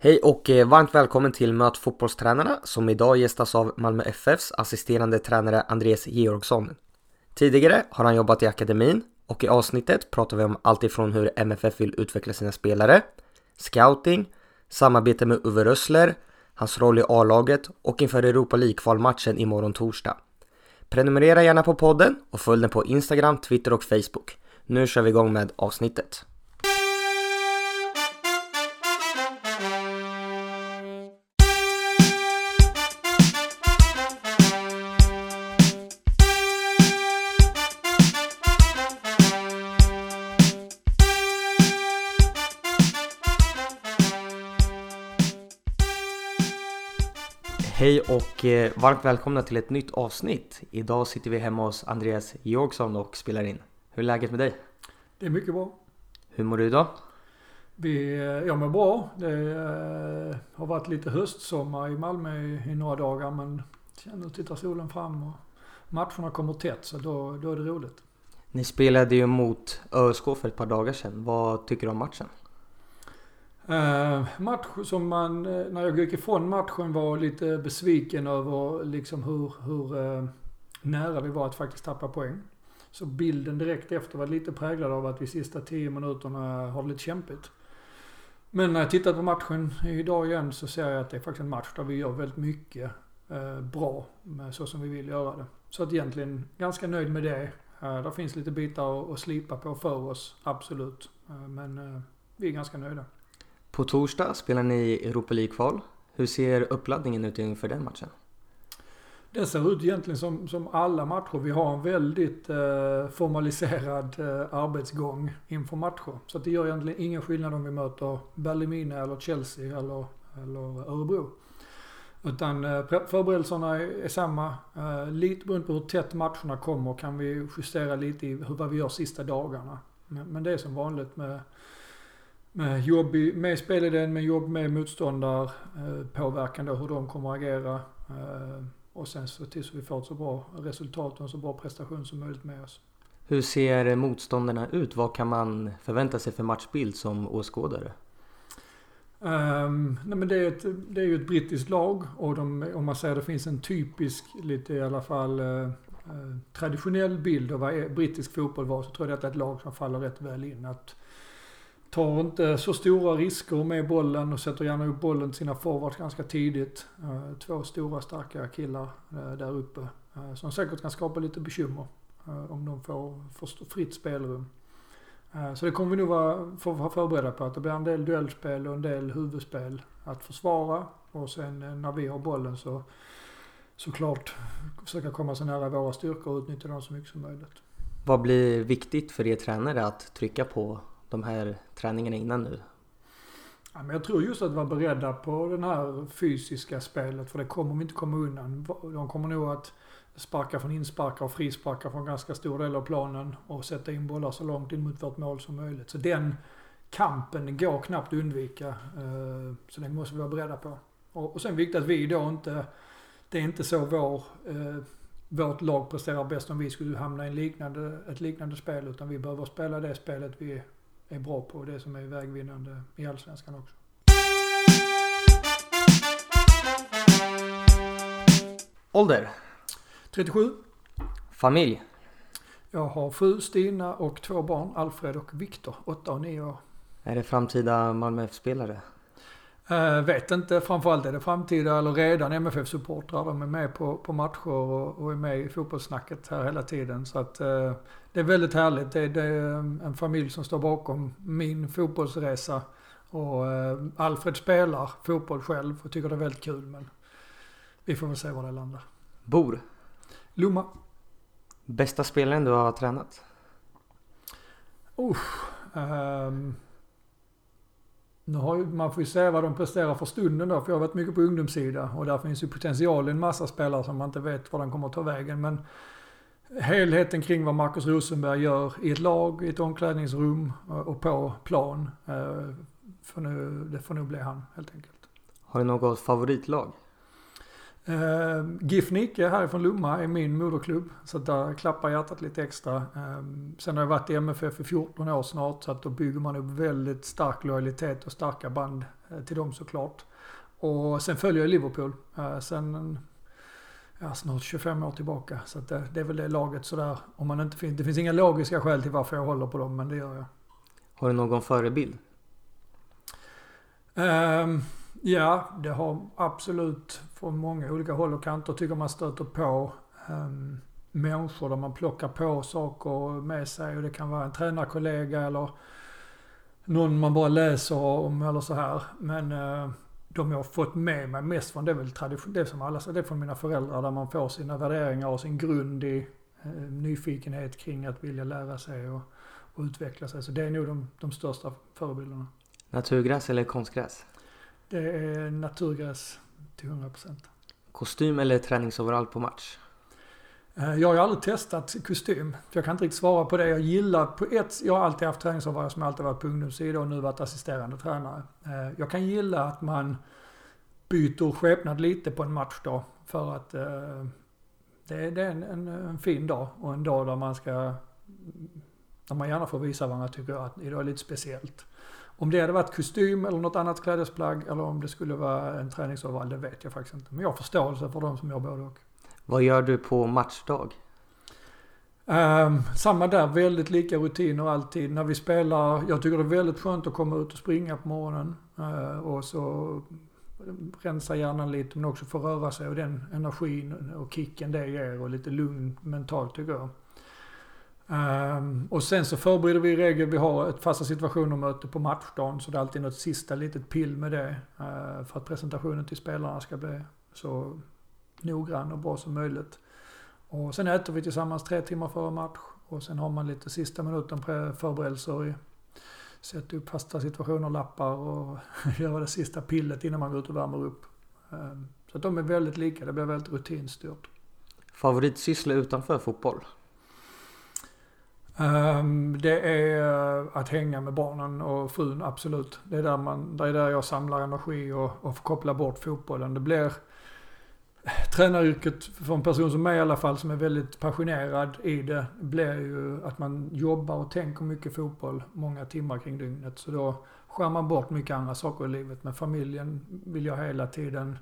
Hej och eh, varmt välkommen till Möt fotbollstränarna som idag gästas av Malmö FFs assisterande tränare Andreas Georgsson. Tidigare har han jobbat i akademin och i avsnittet pratar vi om allt ifrån hur MFF vill utveckla sina spelare, scouting, samarbete med Uwe Rössler, hans roll i A-laget och inför Europa League-kvalmatchen imorgon torsdag. Prenumerera gärna på podden och följ den på Instagram, Twitter och Facebook. Nu kör vi igång med avsnittet. Och eh, varmt välkomna till ett nytt avsnitt. Idag sitter vi hemma hos Andreas Georgsson och spelar in. Hur är läget med dig? Det är mycket bra. Hur mår du idag? Vi, jag mår bra. Det eh, har varit lite höstsommar i Malmö i några dagar men nu tittar solen fram och matcherna kommer tätt så då, då är det roligt. Ni spelade ju mot ÖSK för ett par dagar sedan. Vad tycker du om matchen? Uh, match som man, eh, när jag gick ifrån matchen var lite besviken över liksom hur, hur uh, nära vi var att faktiskt tappa poäng. Så bilden direkt efter var lite präglad av att vi sista tio minuterna har det lite kämpigt. Men när jag tittar på matchen idag igen så ser jag att det är faktiskt en match där vi gör väldigt mycket uh, bra, så som vi vill göra det. Så att egentligen ganska nöjd med det. Uh, där finns lite bitar att, att slipa på för oss, absolut. men vi är ganska nöjda. På torsdag spelar ni Europa League-kval. Hur ser uppladdningen ut inför den matchen? Det ser ut egentligen som, som alla matcher. Vi har en väldigt eh, formaliserad eh, arbetsgång inför matcher. Så det gör egentligen ingen skillnad om vi möter Berlin, eller Chelsea eller, eller Örebro. Utan eh, förberedelserna är, är samma. Eh, lite beroende på hur tätt matcherna kommer kan vi justera lite i hur, vad vi gör sista dagarna. Men, men det är som vanligt med med jobb i, med spelidén, med jobb med motståndare, eh, påverkan då hur de kommer att agera. Eh, och sen så tills vi får ett så bra resultat och en så bra prestation som möjligt med oss. Hur ser motståndarna ut? Vad kan man förvänta sig för matchbild som åskådare? Um, nej men det är, ett, det är ju ett brittiskt lag och de, om man säger det finns en typisk, lite i alla fall uh, traditionell bild av vad brittisk fotboll var så tror jag att det är ett lag som faller rätt väl in. Att tar inte så stora risker med bollen och sätter gärna upp bollen till sina forwards ganska tidigt. Eh, två stora starka killar eh, där uppe eh, som säkert kan skapa lite bekymmer om de får, får fritt spelrum. Så det kommer vi nog vara, vara förberedda på. Att det blir en del duellspel och en del huvudspel att försvara. Och sen när vi har bollen så såklart försöka komma så nära våra styrkor och utnyttja dem så mycket som möjligt. Vad blir viktigt för er tränare att trycka på de här träningarna innan nu? Ja, men jag tror just att vara beredda på det här fysiska spelet, för det kommer vi inte komma undan. De kommer nog att sparka från insparkar och frisparkar från ganska stor del av planen och sätta in bollar så långt in mot vårt mål som möjligt. Så den kampen går knappt att undvika. Eh, så den måste vi vara beredda på. Och sen viktigt att vi då inte, det är inte så vår, eh, vårt lag presterar bäst om vi skulle hamna i en liknande, ett liknande spel, utan vi behöver spela det spelet vi är bra på. Det som är vägvinnande i Allsvenskan också. Ålder? 37. Familj? Jag har fru Stina och två barn, Alfred och Viktor, 8 och 9 år. Är det framtida Malmö FF-spelare? Uh, vet inte. Framförallt är det framtida eller redan MFF-supportrar. De är med på, på matcher och, och, är med i fotbollssnacket här hela tiden. Så att uh, det är väldigt härligt. Det, det, är en familj som står bakom min fotbollsresa. Och uh, Alfred spelar fotboll själv och tycker det är väldigt kul. Men vi får väl se var det landar. Bor? Lomma. Bästa spelaren du har tränat? Usch. Um, nu har ju, man får ju se vad de presterar för stunden då, för jag har varit mycket på ungdomssida och där finns ju potential i en massa spelare som man inte vet var de kommer att ta vägen. Men helheten kring vad Marcus Rosenberg gör i ett lag, i ett omklädningsrum och på plan, eh, För nu, det får nog bli han helt enkelt. Har du något favoritlag? Uh, GIF Nike härifrån Lomma är min moderklubb. Så där klappar hjärtat lite extra. Uh, sen har jag varit i MFF i 14 år snart så att då bygger man upp väldigt stark lojalitet och starka band eh, till dem såklart. Och sen följer jag Liverpool eh, sen ja, snart 25 år tillbaka. Så det, det, är väl det laget sådär, om man inte finns, det finns inga logiska skäl till varför jag håller på dem, men det gör jag. Har du någon förebild? Um, ja, det har absolut från många olika håll och kanter tycker man stöter på um, människor där man plockar på saker med sig och det kan vara en tränarkollega eller någon man bara läser om eller så här. Men uh, de jag har fått med mig mest från det är väl tradition, det som alla säger, det är från mina föräldrar där man får sina värderingar och sin grund i eh, nyfikenhet kring att vilja lära sig och, och, utveckla sig. Så det är nog de, de största förebilderna. Naturgräs eller konstgräs? Det är naturgräs till 100%. Kostym eller träningsoverall på match? Eh, jag har ju aldrig testat kostym. För jag kan inte riktigt svara på det. Jag gillar på ett, jag har alltid haft träningsoverall som jag alltid varit på ungdomssidan och nu varit assisterande tränare. Eh, jag kan gilla att man byter skepnad lite på en matchdag. För att eh, det är, en, en, en fin dag och en dag där man ska, där man gärna får visa varandra tycker jag att idag är lite speciellt. Om det hade varit kostym eller något annat klädesplagg eller om det skulle vara en träningsoverall, det vet jag faktiskt inte. Men jag har förståelse för de som gör både och. Vad gör du på matchdag? Um, samma där, väldigt lika rutiner alltid. När vi spelar, jag tycker det är väldigt skönt att komma ut och springa på morgonen. Uh, och så rensa hjärnan lite men också få röra sig och den energin och kicken det ger och lite lugn mentalt tycker jag. Um, och sen så förbereder vi i regel, vi har ett fasta situationer-möte på matchdagen så det är alltid något sista litet pill med det. Uh, för att presentationen till spelarna ska bli så noggrann och bra som möjligt. Och sen äter vi tillsammans tre timmar före match och sen har man lite sista minuten förberedelser i sätta upp fasta situationer, lappar och göra det sista pillet innan man går ut och värmer upp. Ehm, så att de är väldigt lika, det blir väldigt rutinstyrt. Favoritsyssla utanför fotboll? Um, det är eh, att hänga med barnen och frun, absolut. Det är där, man, det är där jag samlar energi och, och får koppla bort fotbollen. Det blir eh, tränaryrket för en person som mig i alla fall som är väldigt passionerad i det blir ju att man jobbar och tänker mycket fotboll många timmar kring dygnet. Så då skär man bort mycket andra saker i livet. Men familjen vill jag hela tiden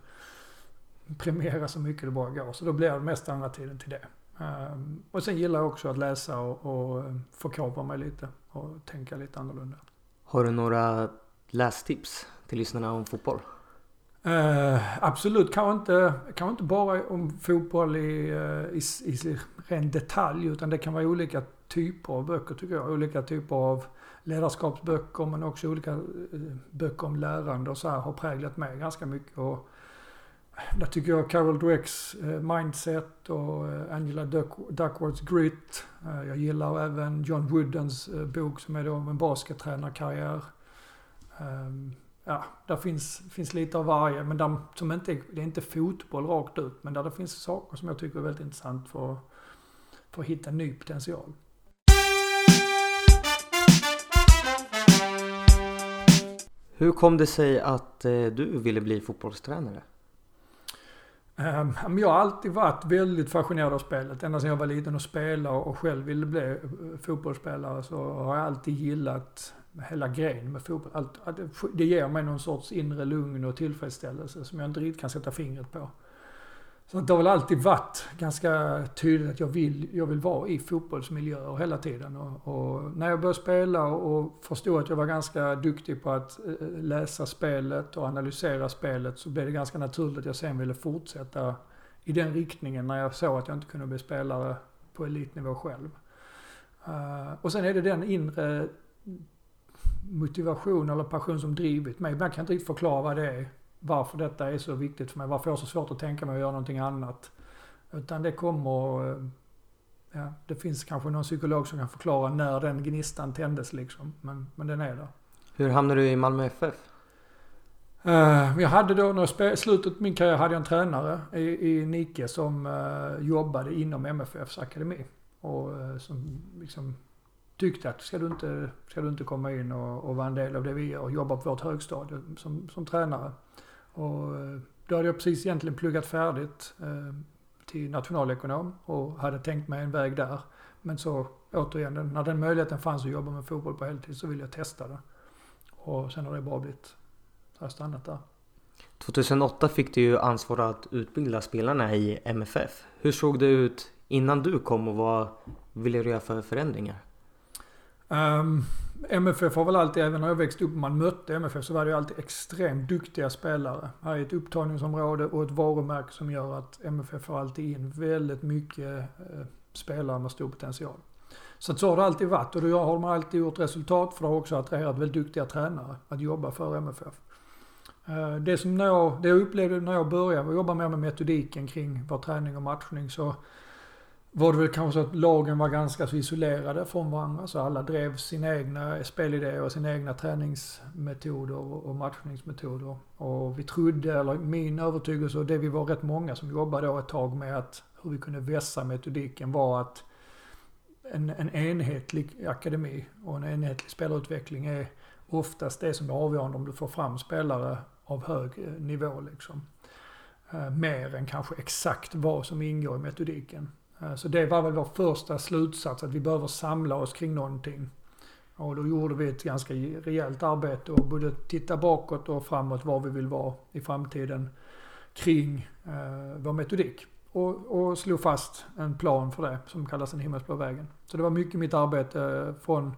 premiera så mycket det bara går. Så då blir det mest andra tiden till det. Um, och sen gillar jag också att läsa och, och förkovra mig lite och tänka lite annorlunda. Har du några lästips till lyssnarna om fotboll? Uh, absolut, kanske inte, kanske inte bara om fotboll i, uh, i, i ren detalj utan det kan vara olika typer av böcker tycker jag. Olika typer av ledarskapsböcker men också olika uh, böcker om lärande och så här har präglat mig ganska mycket. Och där tycker jag Carol Dwecks eh, Mindset och eh, Angela Duck, Duckworths Grit. Eh, jag gillar även John Woodens bok som är då om en baskettränarkarriär. Ehm, ja, där finns, finns lite av varje. Men där, som inte, det är inte fotboll rakt ut. Men där det finns saker som jag tycker är väldigt intressant för, för att hitta ny potential. Hur kom det sig att eh, du ville bli fotbollstränare? Um, jag har alltid varit väldigt fascinerad av spelet. Ända sedan jag var liten och spelade och själv ville bli eh, fotbollsspelare så har jag alltid gillat hela grejen med fotboll. Allt, det ger mig någon sorts inre lugn och tillfredsställelse som jag inte riktigt kan sätta fingret på. Så det har väl alltid varit ganska tydligt att jag vill, jag vill vara i fotbollsmiljöer hela tiden. Och, och när jag började spela och förstod att jag var ganska duktig på att eh, läsa spelet och analysera spelet så blev det ganska naturligt att jag sen ville fortsätta i den riktningen när jag såg att jag inte kunde bli spelare på elitnivå själv. Eh, och sen är det den inre motivation eller passion som drivit mig. Ibland kan jag inte riktigt förklara vad det är. Varför detta är så viktigt för mig. Varför jag har så svårt att tänka mig att göra någonting annat. Utan det kommer... Eh, ja, det finns kanske någon psykolog som kan förklara när den gnistan tändes liksom. Men, men den är där. Hur hamnade du i Malmö FF? Uh, jag hade då, när jag slutet av min karriär hade jag en tränare i, i Nike som uh, jobbade inom MFFs akademi. Och uh, som liksom tyckte att ska du inte, ska du inte komma in och, och vara en del av det vi gör och jobba på vårt högstadium som, som tränare. Och eh, då hade jag precis egentligen pluggat färdigt eh, till nationalekonom och hade tänkt mig en väg där. Men så återigen, när den möjligheten fanns att jobba med fotboll på heltid så ville jag testa det. Och sen har det bara blivit har jag stannat där. 2008 fick du ju ansvar att utbilda spelarna i MFF. Hur såg det ut innan du kom och vad ville du göra för förändringar? Um, MFF har väl alltid, även när jag växte upp och man mötte MFF, så var det ju alltid extremt duktiga spelare. Här är ett upptagningsområde och ett varumärke som gör att MFF får alltid in väldigt mycket eh, spelare med stor potential. Så att så har det alltid varit och då har man alltid gjort resultat för det har också attraherat väldigt duktiga tränare att jobba för MFF. Eh, det som jag, det jag upplevde när jag började jobba mer med metodiken kring vår träning och matchning så var det väl kanske så att lagen var ganska så isolerade från varandra. Så alla drev sina egna spelidéer och sina egna träningsmetoder och matchningsmetoder. Och vi trodde, eller min övertygelse och det vi var rätt många som jobbade då ett tag med att hur vi kunde vässa metodiken var att en, en enhetlig akademi och en enhetlig spelarutveckling är oftast det som är avgörande om du får fram spelare av hög eh, nivå liksom. Eh, mer än kanske exakt vad som ingår i metodiken. Eh, så det var väl vår första slutsats, att vi behöver samla oss kring någonting. Och då gjorde vi ett ganska rejält arbete och både titta bakåt och framåt var vi vill vara i framtiden kring eh, vår metodik. Och, och slog fast en plan för det som kallas den himmelsblå vägen. Så det var mycket mitt arbete eh, från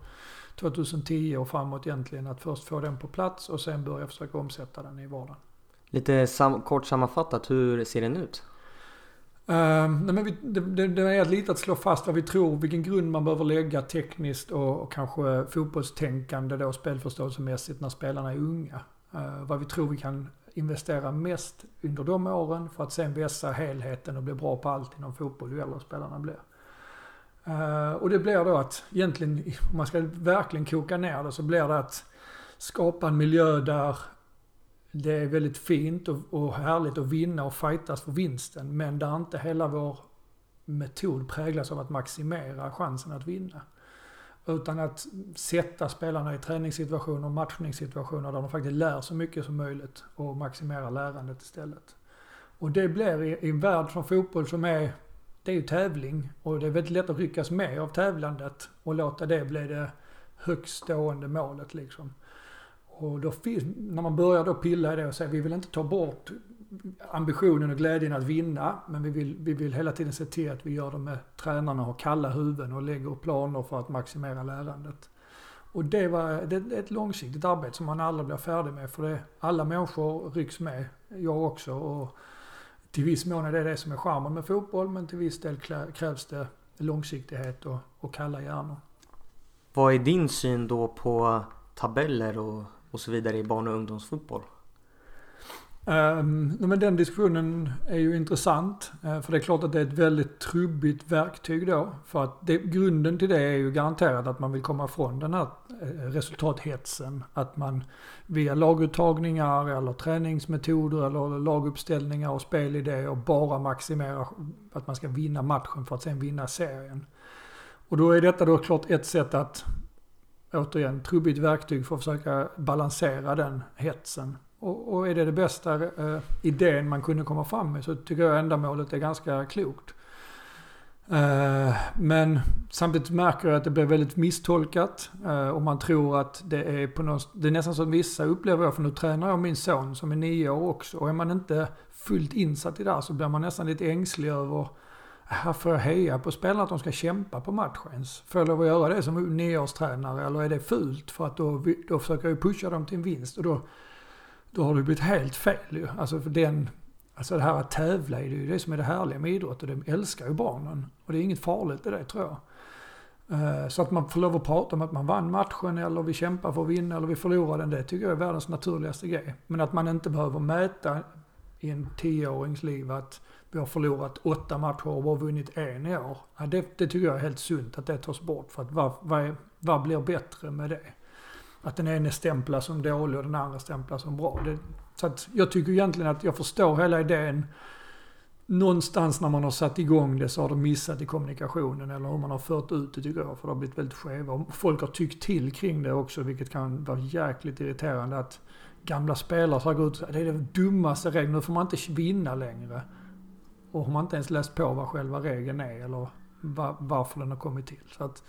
2010 och framåt egentligen att först få den på plats och sen börja försöka omsätta den i vardagen. Lite sam kort sammanfattat, hur ser den ut? Uh, nej men vi, det, det, det, är lite att slå fast vad vi tror, vilken grund man behöver lägga tekniskt och, och kanske fotbollstänkande då spelförståelsemässigt när spelarna är unga. Uh, vad vi tror vi kan investera mest under de åren för att sen vässa helheten och bli bra på allt inom fotboll ju äldre spelarna blir. Uh, och det blir då att egentligen, om man ska verkligen koka ner det, så blir det att skapa en miljö där det är väldigt fint och, och härligt att vinna och fightas för vinsten. Men där inte hela vår metod präglas av att maximera chansen att vinna. Utan att sätta spelarna i träningssituationer och matchningssituationer där de faktiskt lär så mycket som möjligt och maximera lärandet istället. Och det blir i, i en värld som fotboll som är, det är ju tävling och det är väldigt lätt att ryckas med av tävlandet och låta det bli det högst stående målet liksom. Och då finns, när man börjar då pilla i det och säga vi vill inte ta bort ambitionen och glädjen att vinna. Men vi vill, vi vill hela tiden se till att vi gör det med tränarna och kalla huvuden och lägger planer för att maximera lärandet. Och det, var, det är ett långsiktigt arbete som man aldrig blir färdig med. För det, alla människor rycks med, jag också. Och till viss mån är det det som är charmen med fotboll men till viss del krävs det långsiktighet och, och kalla hjärnor. Vad är din syn då på tabeller och och så vidare i barn och ungdomsfotboll? Um, men den diskussionen är ju intressant. Eh, för det är klart att det är ett väldigt trubbigt verktyg då. För att det, grunden till det är ju garanterat att man vill komma ifrån den här eh, resultathetsen. Att man via laguttagningar eller träningsmetoder eller laguppställningar och spelidéer bara maximerar att man ska vinna matchen för att sen vinna serien. Och då är detta då klart ett sätt att återigen, trubbigt verktyg för att försöka balansera den hetsen. Och, och är det det bästa eh, idén man kunde komma fram med så tycker jag ändamålet är ganska klokt. Eh, men samtidigt märker jag att det blir väldigt misstolkat eh, och man tror att det är på något, det är nästan som vissa upplever jag, för nu tränar jag min son som är nio år också och är man inte fullt insatt i det här så blir man nästan lite ängslig över här får jag heja på spelarna att de ska kämpa på matchens. Får jag lov att göra det som nioårstränare eller är det fult? För att då, då försöker jag pusha dem till en vinst och då, då har det blivit helt fel ju. Alltså för den, alltså det här att tävla är det ju det som är det härliga med idrott och det älskar ju barnen. Och det är inget farligt i det tror jag. Eh, så att man får lov att prata om att man vann matchen eller vi kämpar för att vinna eller vi förlorar den, det tycker jag är världens naturligaste grej. Men att man inte behöver mäta i en tioårings liv att vi har förlorat åtta matcher och bara vunnit en i år. Ja, det, det tycker jag är helt sunt att det tas bort. För att vad, vad, är, vad blir bättre med det? Att den ene stämplas som dålig och den andra stämplas som bra. Det, så att jag tycker egentligen att jag förstår hela idén. Någonstans när man har satt igång det så har de missat i kommunikationen eller hur man har fört ut det tycker jag. För det har blivit väldigt skeva. Folk har tyckt till kring det också vilket kan vara jäkligt irriterande. Att gamla spelare så har gått ut och det är den dummaste regeln. Nu får man inte vinna längre. Och har man inte ens läst på vad själva regeln är eller var, varför den har kommit till. Så att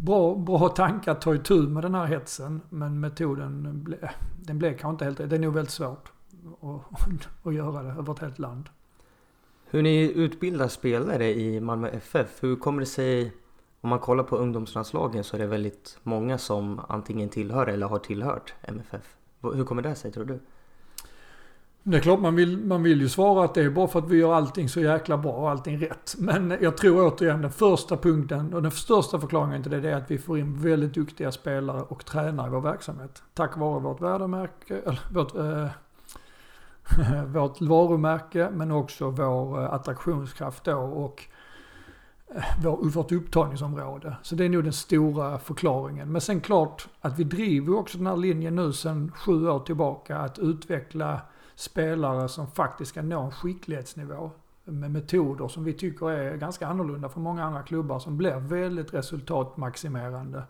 bra, bra tanke att ta itu med den här hetsen. Men metoden ble, den blev kanske inte helt rätt. Det är nog väldigt svårt att, att göra det över ett helt land. Hur ni utbildar spelare i Malmö FF, hur kommer det sig om man kollar på ungdomslandslagen så är det väldigt många som antingen tillhör eller har tillhört MFF. Hur kommer det sig tror du? Det är klart man vill, man vill ju svara att det är bara för att vi gör allting så jäkla bra och allting rätt. Men jag tror återigen den första punkten och den största förklaringen till det, det är att vi får in väldigt duktiga spelare och tränare i vår verksamhet. Tack vare vårt värdemärke, eller vårt, eh, vårt varumärke men också vår eh, attraktionskraft då och eh, vår, vårt upptagningsområde. Så det är nog den stora förklaringen. Men sen klart att vi driver också den här linjen nu sedan sju år tillbaka att utveckla spelare som faktiskt ska nå en skicklighetsnivå med metoder som vi tycker är ganska annorlunda från många andra klubbar som blir väldigt resultatmaximerande.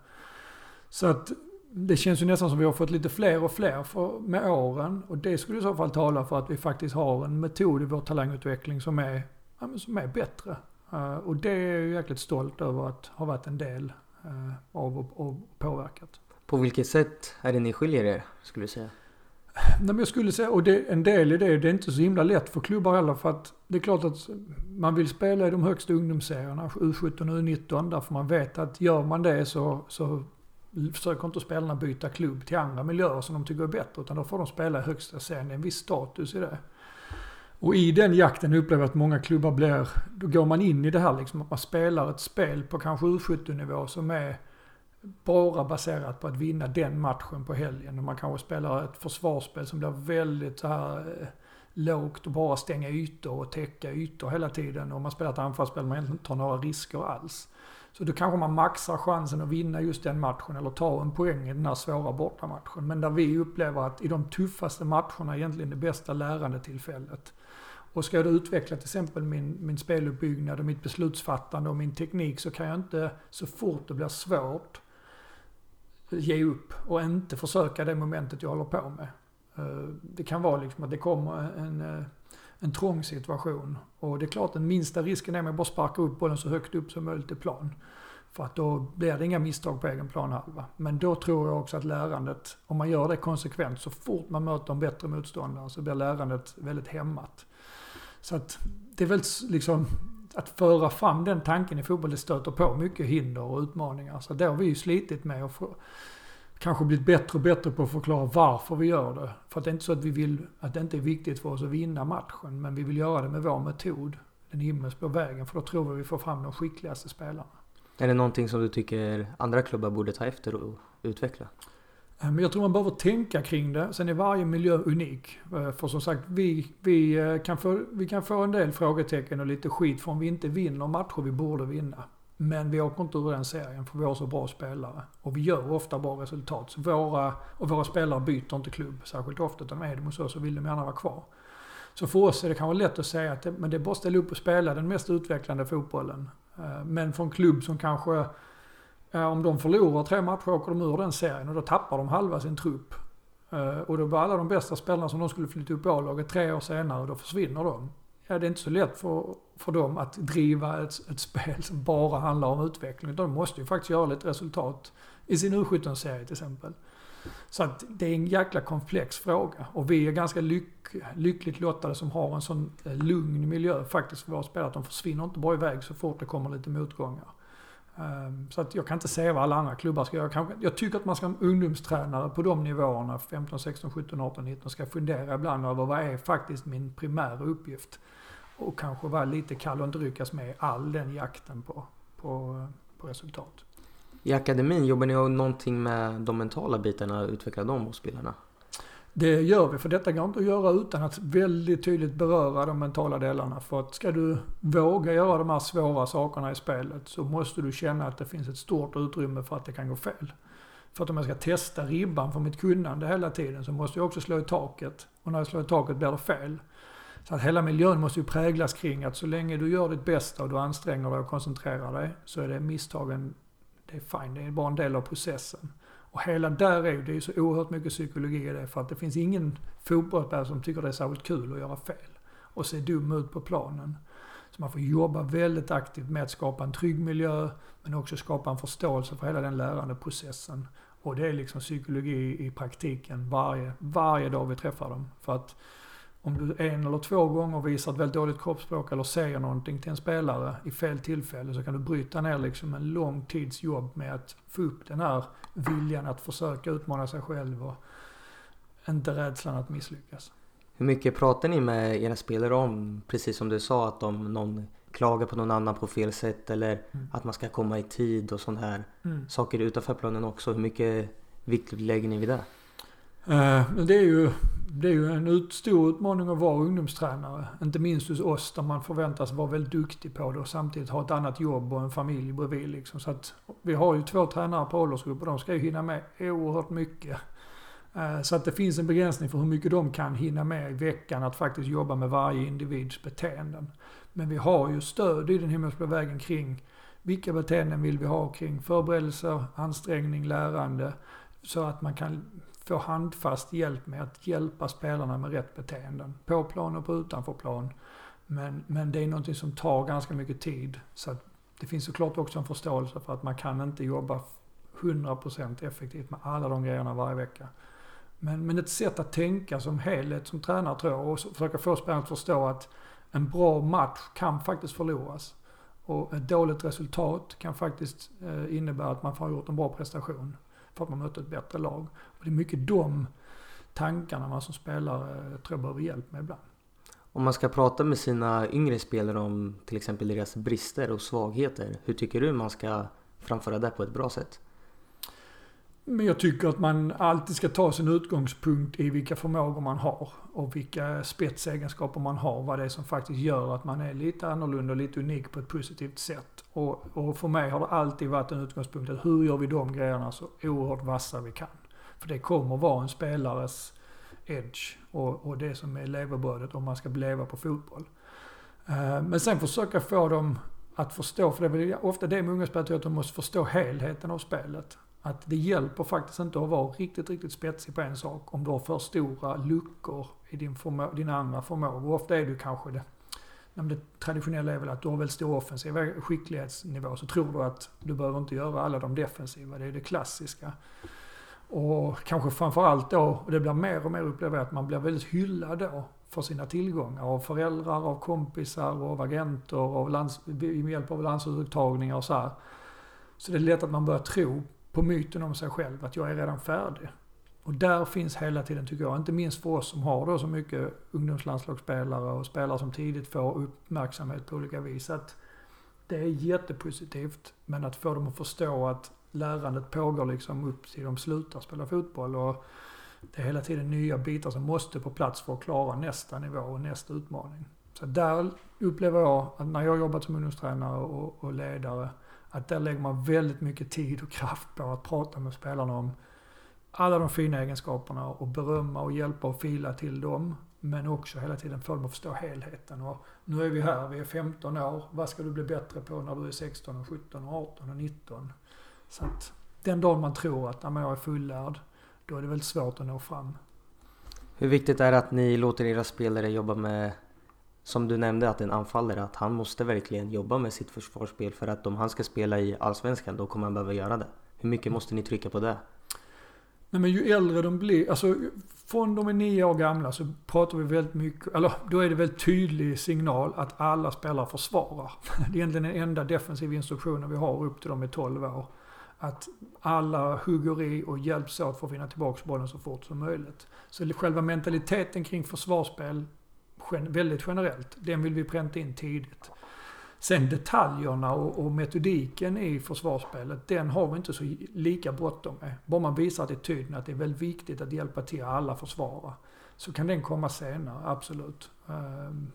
Så att det känns ju nästan som vi har fått lite fler och fler för, med åren och det skulle i så fall tala för att vi faktiskt har en metod i vår talangutveckling som är, ja, som är bättre. Uh, och det är jag jäkligt stolt över att ha varit en del uh, av och, och påverkat. På vilket sätt är det ni skiljer er, skulle du säga? Nej, men jag skulle säga, och det, en del i det, det är inte så himla lätt för klubbar heller för att det är klart att man vill spela i de högsta ungdomsserierna, U17 och U19, därför man vet att gör man det så, så försöker inte spelarna byta klubb till andra miljöer som de tycker är bättre, utan då får de spela i högsta serien. Det är en viss status i det. Och i den jakten upplever jag att många klubbar blir, då går man in i det här liksom, att man spelar ett spel på kanske U17-nivå som är bara baserat på att vinna den matchen på helgen. Och man kanske spelar ett försvarsspel som blir väldigt så här eh, lågt och bara stänga ytor och täcka ytor hela tiden. Och man spelar ett anfallsspel man inte tar några risker alls. Så då kanske man maxar chansen att vinna just den matchen eller ta en poäng i den här svåra bortamatchen. Men där vi upplever att i de tuffaste matcherna är egentligen det bästa lärandetillfället. Och ska jag då utveckla till exempel min, min speluppbyggnad och mitt beslutsfattande och min teknik så kan jag inte så fort det blir svårt ge upp och inte försöka det momentet jag håller på med. Eh, det kan vara liksom att det kommer en, eh, en trång situation. Och det är klart den minsta risken är att man bara sparkar upp bollen så högt upp som möjligt i plan. För att då blir det inga misstag på egen planhalva. Men då tror jag också att lärandet, om man gör det konsekvent, så fort man möter en bättre motståndare så blir lärandet väldigt hämmat. Så att det är väl liksom, att föra fram den tanken i fotboll, det stöter på mycket hinder och utmaningar. Så det har vi ju slitit med och kanske blivit bättre och bättre på att förklara varför vi gör det. För att det är inte så att vi vill, att det inte är viktigt för oss att vinna matchen, men vi vill göra det med vår metod. Den himmelsblå vägen, för då tror vi vi får fram de skickligaste spelarna. Är det någonting som du tycker andra klubbar borde ta efter och utveckla? Eh, men jag tror man behöver tänka kring det. Sen är varje miljö unik. Eh, för som sagt, vi, vi, eh, kan få, vi kan få en del frågetecken och lite skit för om vi inte vinner matcher vi borde vinna. Men vi åker inte ur den serien för vi har så bra spelare. Och vi gör ofta bra resultat. Så våra, och våra spelare byter inte klubb särskilt ofta. Utan är de hos oss så vill de gärna vara kvar. Så för oss är det kanske lätt att säga att det, men det är bara att ställa upp och spela den mest utvecklande fotbollen. Men för en klubb som kanske Eh, om de förlorar tre matcher åker de ur den serien och då tappar de halva sin trupp. Eh, och då var alla de bästa spelarna som de skulle flytta upp i A-laget tre år senare, och då försvinner de. Ja, det är inte så lätt för, för dem att driva ett, ett spel som bara handlar om utveckling. De måste ju faktiskt göra lite resultat i sin U17-serie till exempel. Så att det är en jäkla komplex fråga. Och vi är ganska lyck, lyckligt lottade som har en sån eh, lugn miljö faktiskt för våra spelare. Att de försvinner inte bara iväg så fort det kommer lite motgångar. Ehm, så att jag kan inte säga vad alla andra klubbar ska göra. Jag tycker att man ska ungdomstränare på de nivåerna, 15, 16, 17, 18, 19, ska fundera ibland över vad är faktiskt min primära uppgift. Och kanske vara lite kall och inte ryckas med all den jakten på, på, på resultat. I akademin, jobbar ni någonting med de mentala bitarna, utveckla dem hos spelarna? Det gör vi, för detta går inte att göra utan att väldigt tydligt beröra de mentala delarna. För att ska du våga göra de här svåra sakerna i spelet så måste du känna att det finns ett stort utrymme för att det kan gå fel. För att om jag ska testa ribban för mitt kunnande hela tiden så måste jag också slå i taket. Och när jag slår i taket blir det fel. Så att hela miljön måste ju präglas kring att så länge du gör ditt bästa och du anstränger dig och koncentrerar dig så är det misstagen, det är fine, det är bara en del av processen. Och hela där är det är så oerhört mycket psykologi i det. För att det finns ingen fotbollsspelare som tycker det är särskilt kul att göra fel. Och se dum ut på planen. Så man får jobba väldigt aktivt med att skapa en trygg miljö, men också skapa en förståelse för hela den lärandeprocessen. Och det är liksom psykologi i praktiken varje, varje dag vi träffar dem. För att om du en eller två gånger visar ett väldigt dåligt kroppsspråk eller säger någonting till en spelare i fel tillfälle så kan du bryta ner liksom en lång tids jobb med att få upp den här viljan att försöka utmana sig själv och inte rädslan att misslyckas. Hur mycket pratar ni med era spelare om, precis som du sa, att om någon klagar på någon annan på fel sätt eller mm. att man ska komma i tid och sådana här mm. saker utanför planen också. Hur mycket vikt lägger ni vid det? Eh, det är ju det är ju en ut, stor utmaning att vara ungdomstränare. Inte minst hos oss där man förväntas vara väldigt duktig på det och samtidigt ha ett annat jobb och en familj bredvid. Liksom. Så att vi har ju två tränare på åldersgrupp och de ska ju hinna med oerhört mycket. Eh, så att det finns en begränsning för hur mycket de kan hinna med i veckan att faktiskt jobba med varje individs beteenden. Men vi har ju stöd i den himmelska vägen kring vilka beteenden vill vi ha kring förberedelser, ansträngning, lärande. Så att man kan få handfast hjälp med att hjälpa spelarna med rätt beteenden. På plan och på utanför plan. Men, men det är någonting som tar ganska mycket tid. Så att det finns såklart också en förståelse för att man kan inte jobba 100% effektivt med alla de grejerna varje vecka. Men, men ett sätt att tänka som helhet som tränare tror jag och försöka få spelarna att förstå att en bra match kan faktiskt förloras. Och ett dåligt resultat kan faktiskt eh, innebära att man får gjort en bra prestation för att man mötte ett bättre lag. Det är mycket de tankarna man som spelare tror jag behöver hjälp med ibland. Om man ska prata med sina yngre spelare om till exempel deras brister och svagheter, hur tycker du man ska framföra det på ett bra sätt? Men jag tycker att man alltid ska ta sin utgångspunkt i vilka förmågor man har och vilka spetsegenskaper man har. Vad det är som faktiskt gör att man är lite annorlunda och lite unik på ett positivt sätt. Och, och för mig har det alltid varit en utgångspunkt att hur gör vi de grejerna så oerhört vassa vi kan. För det kommer vara en spelares edge och, och det som är levebrödet om man ska leva på fotboll. Eh, men sen försöka få dem att förstå, för det är ofta det med unga spelare att de måste förstå helheten av spelet. Att det hjälper faktiskt inte att vara riktigt, riktigt spetsig på en sak om du har för stora luckor i din förmå- dina andra förmågor. Ofta är du kanske det. Det traditionella är väl att du har väldigt stor offensiv skicklighetsnivå så tror du att du behöver inte göra alla de defensiva. Det är det klassiska. Och kanske framförallt då, och det blir mer och mer upplever att man blir väldigt hyllad då för sina tillgångar av föräldrar, av kompisar, av agenter, av lands, med hjälp av landslagsuttagningar och så här. Så det är lätt att man börjar tro på myten om sig själv, att jag är redan färdig. Och där finns hela tiden, tycker jag, inte minst för oss som har då så mycket ungdomslandslagsspelare och spelare som tidigt får uppmärksamhet på olika vis, att det är jättepositivt. Men att få dem att förstå att lärandet pågår liksom upp till de slutar spela fotboll. Och det är hela tiden nya bitar som måste på plats för att klara nästa nivå och nästa utmaning. Så där upplever jag att när jag jobbat som ungdomstränare och, och ledare, att där lägger man väldigt mycket tid och kraft på att prata med spelarna om alla de fina egenskaperna och berömma och hjälpa och fila till dem. Men också hela tiden få dem att förstå helheten. Och nu är vi här, vi är 15 år. Vad ska du bli bättre på när du är 16, och 17, och 18 och 19? Så att den dagen man tror att jag är fullärd, då är det väldigt svårt att nå fram. Hur viktigt är det att ni låter era spelare jobba med som du nämnde att en anfallare, att han måste verkligen jobba med sitt försvarsspel för att om han ska spela i Allsvenskan då kommer han behöva göra det. Hur mycket måste ni trycka på det? Nej men ju äldre de blir, alltså från de är nio år gamla så pratar vi väldigt mycket, eller då är det väldigt tydlig signal att alla spelare försvarar. Det är egentligen den enda defensiva instruktionen vi har upp till de är 12 år. Att alla hugger i och hjälps åt för att vinna tillbaka bollen så fort som möjligt. Så själva mentaliteten kring försvarsspel väldigt generellt. Den vill vi pränta in tidigt. Sen detaljerna och, och, metodiken i försvarsspelet, den har vi inte så lika bråttom med. Bara man visar attityden att det är väldigt viktigt att hjälpa till alla försvara. Så kan den komma senare, absolut. Um,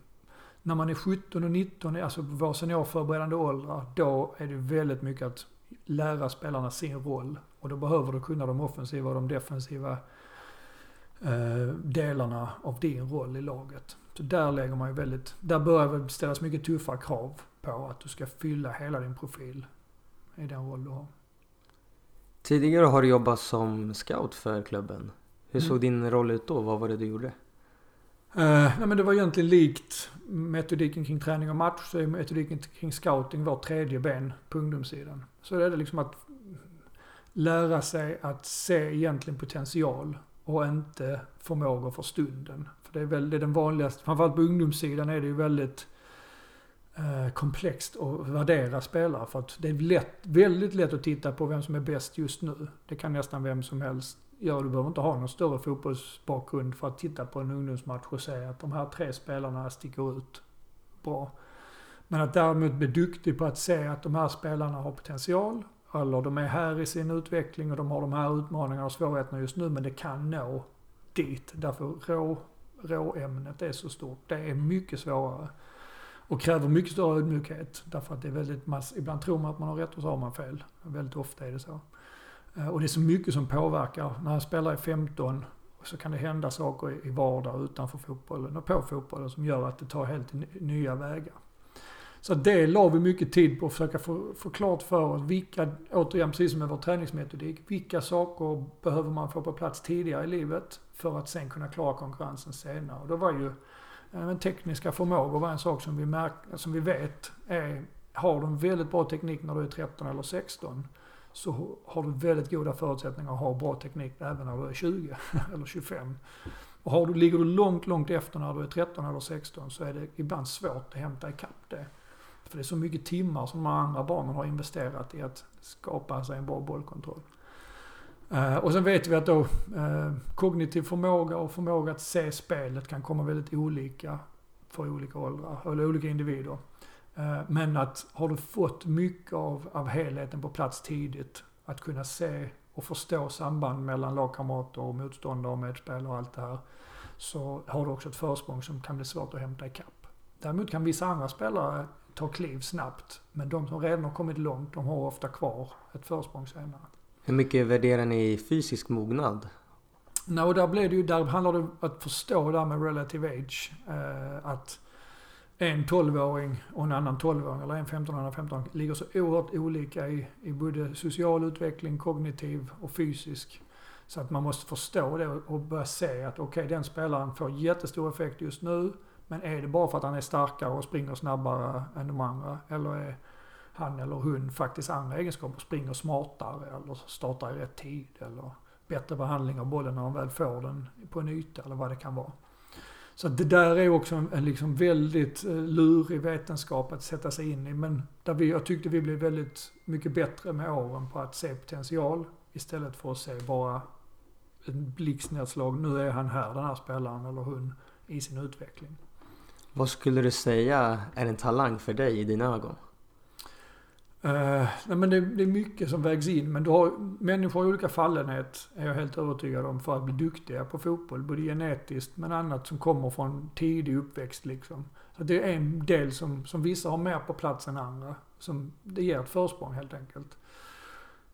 när man är 17 och 19, alltså vår seniorförberedande åldrar, då är det väldigt mycket att lära spelarna sin roll. Och då behöver du kunna de offensiva och de defensiva eh, delarna av din roll i laget. Så där lägger man ju väldigt, där börjar det ställas mycket tuffa krav på att du ska fylla hela din profil i den roll du har. Tidigare har du jobbat som scout för klubben. Hur mm. såg din roll ut då? Vad var det du gjorde? Uh, nej men det var egentligen likt metodiken kring träning och match, så är metodiken kring scouting vårt tredje ben på ungdomssidan. Så är det liksom att lära sig att se egentligen potential och inte förmågor för stunden. För det är väl det är den vanligaste, framförallt på ungdomssidan är det ju väldigt eh, komplext att värdera spelare. För att det är lätt, väldigt lätt att titta på vem som är bäst just nu. Det kan nästan vem som helst göra. Du behöver inte ha någon större fotbollsbakgrund för att titta på en ungdomsmatch och se att de här tre spelarna sticker ut bra. Men att däremot bli duktig på att se att de här spelarna har potential eller de är här i sin utveckling och de har de här utmaningarna och svårigheterna just nu men det kan nå dit. Därför rå, råämnet är så stort. Det är mycket svårare. Och kräver mycket större ödmjukhet. Därför att det är väldigt mass Ibland tror man att man har rätt och så har man fel. Väldigt ofta är det så. Eh, och det är så mycket som påverkar. När en spelare är 15 så kan det hända saker i vardag utanför fotbollen och på fotbollen som gör att det tar helt nya vägar. Så det la vi mycket tid på att försöka få, få klart för oss vilka, återigen precis som med vår träningsmetodik, vilka saker behöver man få på plats tidigare i livet för att sen kunna klara konkurrensen senare. Och då var ju eh, men tekniska förmågor var en sak som vi, märk, som vi vet är, har du en väldigt bra teknik när du är 13 eller 16 så har du väldigt goda förutsättningar att ha bra teknik även när du är 20 eller 25. Och har du, ligger du långt, långt efter när du är 13 eller 16 så är det ibland svårt att hämta ikapp det. För det är så mycket timmar som de andra barnen har investerat i att skapa sig en bra bollkontroll. Uh, och sen vet vi att då uh, kognitiv förmåga och förmåga att se spelet kan komma väldigt olika för olika åldrar, eller olika individer. Uh, men att har du fått mycket av, av helheten på plats tidigt, att kunna se och förstå samband mellan lagkamrater och motståndare och medspelare och allt det här, så har du också ett försprång som kan bli svårt att hämta ikapp. Däremot kan vissa andra spelare ta kliv snabbt, men de som redan har kommit långt, de har ofta kvar ett försprång senare. Hur mycket värderar ni fysisk mognad? Nej, och där, blev det ju, där handlar det om att förstå det här med relative age. Eh, att en 12-åring och en annan 12-åring, eller en 15 och en 15 ligger så oerhört olika i, i både social utveckling, kognitiv och fysisk. Så att man måste förstå det och börja se att okej, okay, den spelaren får jättestor effekt just nu. Men är det bara för att han är starkare och springer snabbare än de andra? Eller är han eller hon faktiskt andra egenskaper, springer smartare eller startar i rätt tid eller bättre behandling av bollen när han väl får den på en yta eller vad det kan vara. Så det där är också en liksom väldigt eh, lurig vetenskap att sätta sig in i. Men där vi, jag tyckte vi blev väldigt mycket bättre med åren på att se potential istället för att se bara ett blixtnedslag. Nu är han här, den här spelaren eller hon, i sin utveckling. Vad skulle du säga är en talang för dig i dina ögon? Uh, nej men det, det, är mycket som vägs in. Men du har, människor har olika fallenhet, är jag helt övertygad om, för att bli duktiga på fotboll. Både genetiskt men annat som kommer från tidig uppväxt liksom. Så det är en del som, som vissa har mer på plats än andra. Som, det ger ett försprång helt enkelt.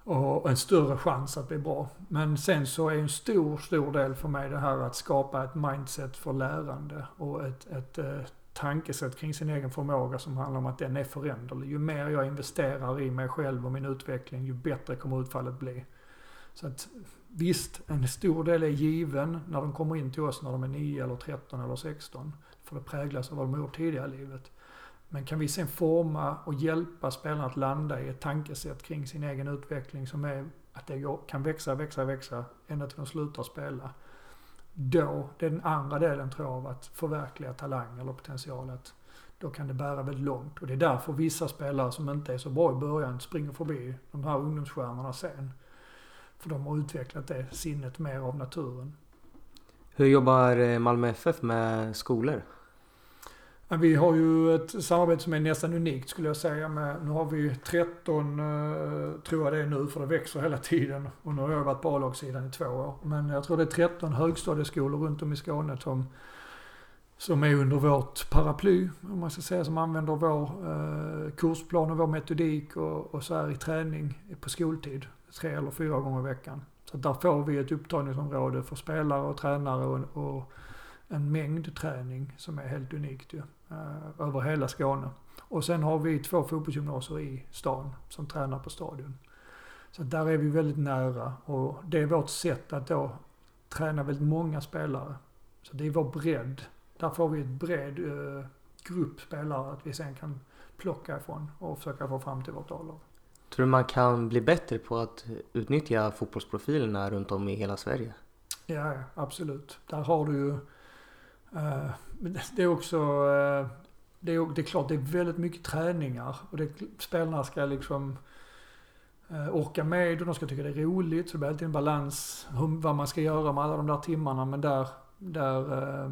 Och en större chans att bli bra. Men sen så är en stor, stor del för mig det här att skapa ett mindset för lärande och ett, ett, eh, tankesätt kring sin egen förmåga som handlar om att den är föränderlig. Ju mer jag investerar i mig själv och min utveckling, ju bättre kommer utfallet bli. Så att visst, en stor del är given när de kommer in till oss när de är 9 eller 13 eller 16. För det präglas av vad de har gjort tidigare i livet. Men kan vi sen forma och hjälpa spelarna att landa i ett tankesätt kring sin egen utveckling som är att det kan växa, växa, växa ända till de slutar spela då, den andra delen tror jag av att förverkliga talang eller potential, att då kan det bära väldigt långt. Och det är därför vissa spelare som inte är så bra i början springer förbi de här ungdomsstjärnorna sen. För de har utvecklat det sinnet mer av naturen. Hur jobbar eh, Malmö FF med skolor? Vi har ju ett samarbete som är nästan unikt skulle jag säga. Med, nu har vi 13, eh, tror jag det är nu, för det växer hela tiden. Och nu har jag varit på A-lagssidan i två år. Men jag tror det är 13 högstadieskolor runt om i Skåne som, som är under vårt paraply, om man ska säga, som använder vår eh, kursplan och vår metodik och, och så här i träning på skoltid. Tre eller fyra gånger i veckan. Så där får vi ett upptagningsområde för spelare och tränare och, och en mängd träning som är helt unikt ju. Eh, över hela Skåne. Och sen har vi två fotbollsgymnasier i stan som tränar på stadion. Så där är vi väldigt nära och det är vårt sätt att då träna väldigt många spelare. Så det är vår bredd där får vi ett bred eh, grupp spelare att vi sen kan plocka ifrån och försöka få fram till vårt A-lag. Tror du man kan bli bättre på att utnyttja fotbollsprofilerna runt om i hela Sverige? Ja, absolut. Där har du ju... Eh, det är också... Eh, det, är, det är klart, det är väldigt mycket träningar och det, spelarna ska liksom eh, orka med och de ska tycka det är roligt. Så det blir alltid en balans hur, vad man ska göra med alla de där timmarna. Men där, där eh,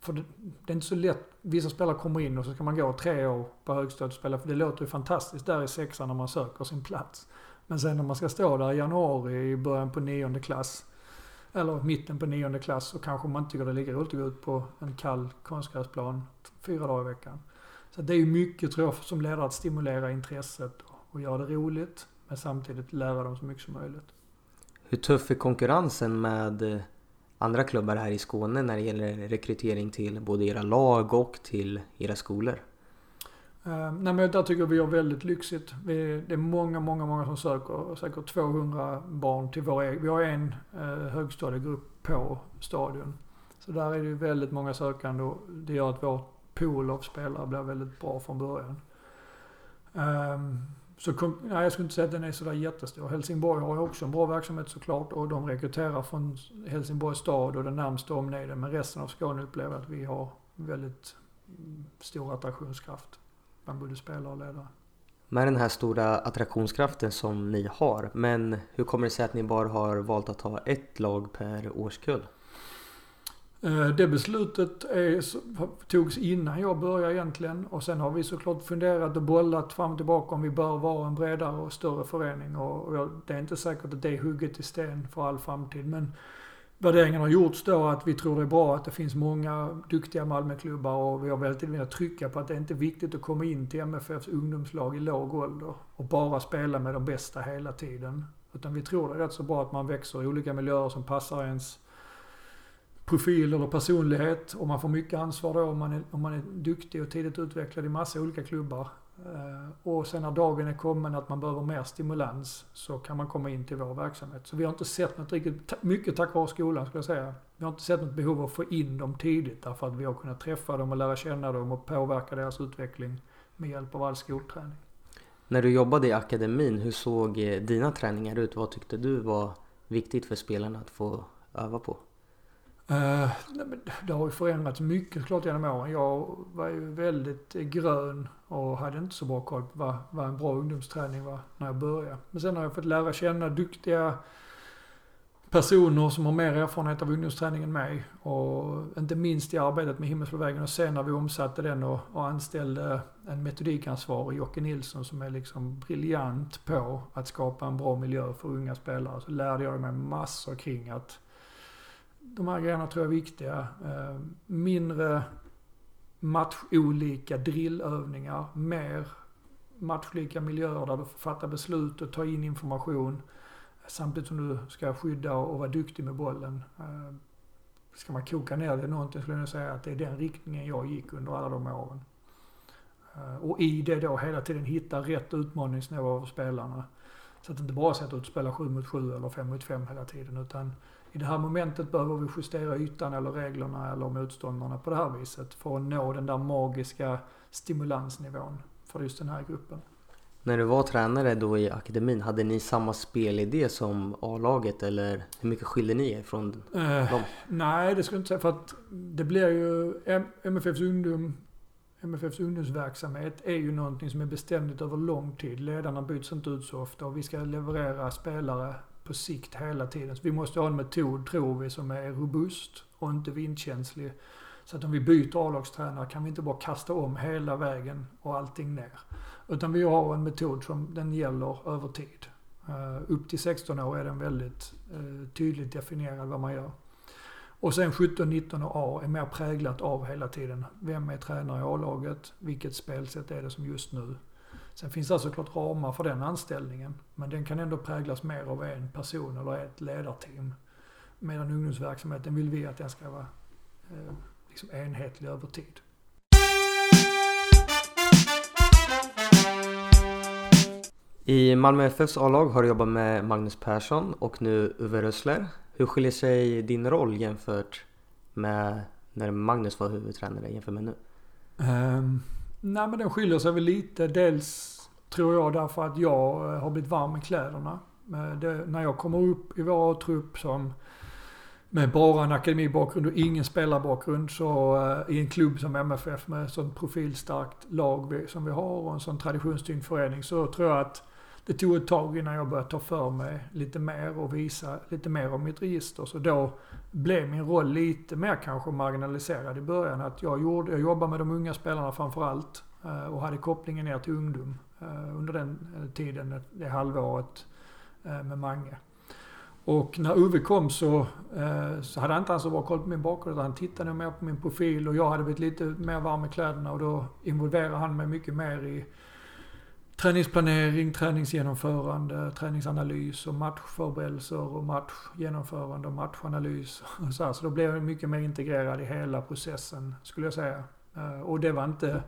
för det, det, är inte så lätt. Vissa spelare kommer in och så ska man gå tre år på högstadiet och spela. För det låter ju fantastiskt där i sexan när man söker sin plats. Men sen när man ska stå där i januari i början på nionde klass. Eller mitten på nionde klass så kanske man inte tycker det är lika roligt att gå ut på en kall konstgräsplan fyra dagar i veckan. Så det är ju mycket tror jag som ledare att stimulera intresset och göra det roligt. Men samtidigt lära dem så mycket som möjligt. Hur tuff är konkurrensen med eh, andra klubbar här i Skåne när det gäller rekrytering till både era lag och till era skolor? Uh, nej men där tycker jag vi har väldigt lyxigt. Vi, det är många, många, många som söker. Säkert 200 barn till vår egen. Vi har en uh, högstadiegrupp på stadion. Så där är det ju väldigt många sökande och det gör att vår pool av spelare blir väldigt bra från början. Um, så nej, jag skulle inte säga att den är sådär jättestor. Helsingborg har ju också en bra verksamhet såklart och de rekryterar från Helsingborgs stad och den närmsta omnejden. Men resten av Skåne upplever att vi har väldigt stor attraktionskraft bland både spelare och ledare. Med den här stora attraktionskraften som ni har, men hur kommer det sig att ni bara har valt att ha ett lag per årskull? Eh, det beslutet är, togs innan jag började egentligen och sen har vi såklart funderat och bollat fram och tillbaka om vi bör vara en bredare och större förening och, och det är inte säkert att det är hugget i sten för all framtid men värderingen har gjorts då att vi tror det är bra att det finns många duktiga Malmöklubbar och vi har väldigt velat trycka på att det inte är viktigt att komma in till MFFs ungdomslag i låg ålder och bara spela med de bästa hela tiden. Utan vi tror det är rätt så bra att man växer i olika miljöer som passar ens profil eller personlighet och man får mycket ansvar då om man är, om man är duktig och tidigt utvecklad i massa olika klubbar. Eh, och sen när dagen är kommen att man behöver mer stimulans så kan man komma in till vår verksamhet. Så vi har inte sett något riktigt, mycket tack vare skolan skulle jag säga. Vi har inte sett något behov av att få in dem tidigt därför att vi har kunnat träffa dem och lära känna dem och påverka deras utveckling med hjälp av all skolträning. När du jobbade i akademin, hur såg eh, dina träningar ut? Vad tyckte du var viktigt för spelarna att få öva på? Uh, det har ju förändrats mycket såklart genom åren. Jag var ju väldigt eh, grön och hade inte så bra koll på vad, vad en bra ungdomsträning var när jag började. Men sen har jag fått lära känna duktiga personer som har mer erfarenhet av ungdomsträning än mig. Och inte minst i arbetet med Himmelsblå och sen när vi omsatte den och, och anställde en metodikansvarig, Jocke Nilsson, som är liksom briljant på att skapa en bra miljö för unga spelare. Så lärde jag mig massor kring att de här grejerna tror jag är viktiga. Eh, mindre matcholika drillövningar, mer matchlika miljöer där du får fatta beslut och ta in information samtidigt som du ska skydda och vara duktig med bollen. Eh, ska man koka ner det någonting skulle jag säga att det är den riktningen jag gick under alla de åren. Eh, och i det då hela tiden hitta rätt utmaningsnivå för spelarna. Så att det inte bara sätta ut och spela 7 mot 7 eller 5 mot 5 hela tiden utan i det här momentet behöver vi justera ytan eller reglerna eller motståndarna på det här viset för att nå den där magiska stimulansnivån för just den här gruppen. När du var tränare då i akademin, hade ni samma spelidé som A-laget eller hur mycket skilde ni er från eh, dem? Nej, det skulle jag inte säga för att det blir ju MFFs ungdom MFFs ungdomsverksamhet är ju någonting som är beständigt över lång tid. Ledarna byts inte ut så ofta och vi ska leverera spelare på sikt hela tiden. Så vi måste ha en metod, tror vi, som är robust och inte vindkänslig. Så att om vi byter A-lagstränare kan vi inte bara kasta om hela vägen och allting ner. Utan vi har en metod som den gäller över tid. Uh, upp till 16 år är den väldigt uh, tydligt definierad vad man gör. Och sen 17, 19 och A är mer präglat av hela tiden. Vem är tränare i A-laget? Vilket spelsätt är det som just nu? Sen finns det såklart ramar för den anställningen. Men den kan ändå präglas mer av en person eller ett ledarteam. Medan ungdomsverksamheten vill vi att den ska vara eh, liksom enhetlig över tid. I Malmö FFs A-lag har du jobbat med Magnus Persson och nu Uwe Rössler. Hur skiljer sig din roll jämfört med när Magnus var huvudtränare jämfört med nu? Um, nej men den skiljer sig väl lite. Dels tror jag därför att jag eh, har blivit varm i kläderna. Eh, det, när jag kommer upp i vår trupp som med bara en akademibakgrund och ingen spelarbakgrund så uh, i en klubb som MFF med sånt profilstarkt lag vi, som vi har och en sån traditionstyngd förening så tror jag att det tog ett tag innan jag började ta för mig lite mer och visa lite mer om mitt register. Så då blev min roll lite mer kanske marginaliserad i början. Att jag, gjorde, jag jobbade med de unga spelarna framförallt allt och hade kopplingen ner till ungdom eh, under den eh, tiden, det halvåret med Mange. Och när Uwe kom så, så hade han inte så bra koll på min bakgrund. Han tittade mer på min profil och jag hade blivit lite mer varm i kläderna och då involverade han mig mycket mer i träningsplanering, träningsgenomförande, träningsanalys och matchförberedelser och matchgenomförande och matchanalys. Och så, här. så då blev jag mycket mer integrerad i hela processen skulle jag säga. Eh, och det var inte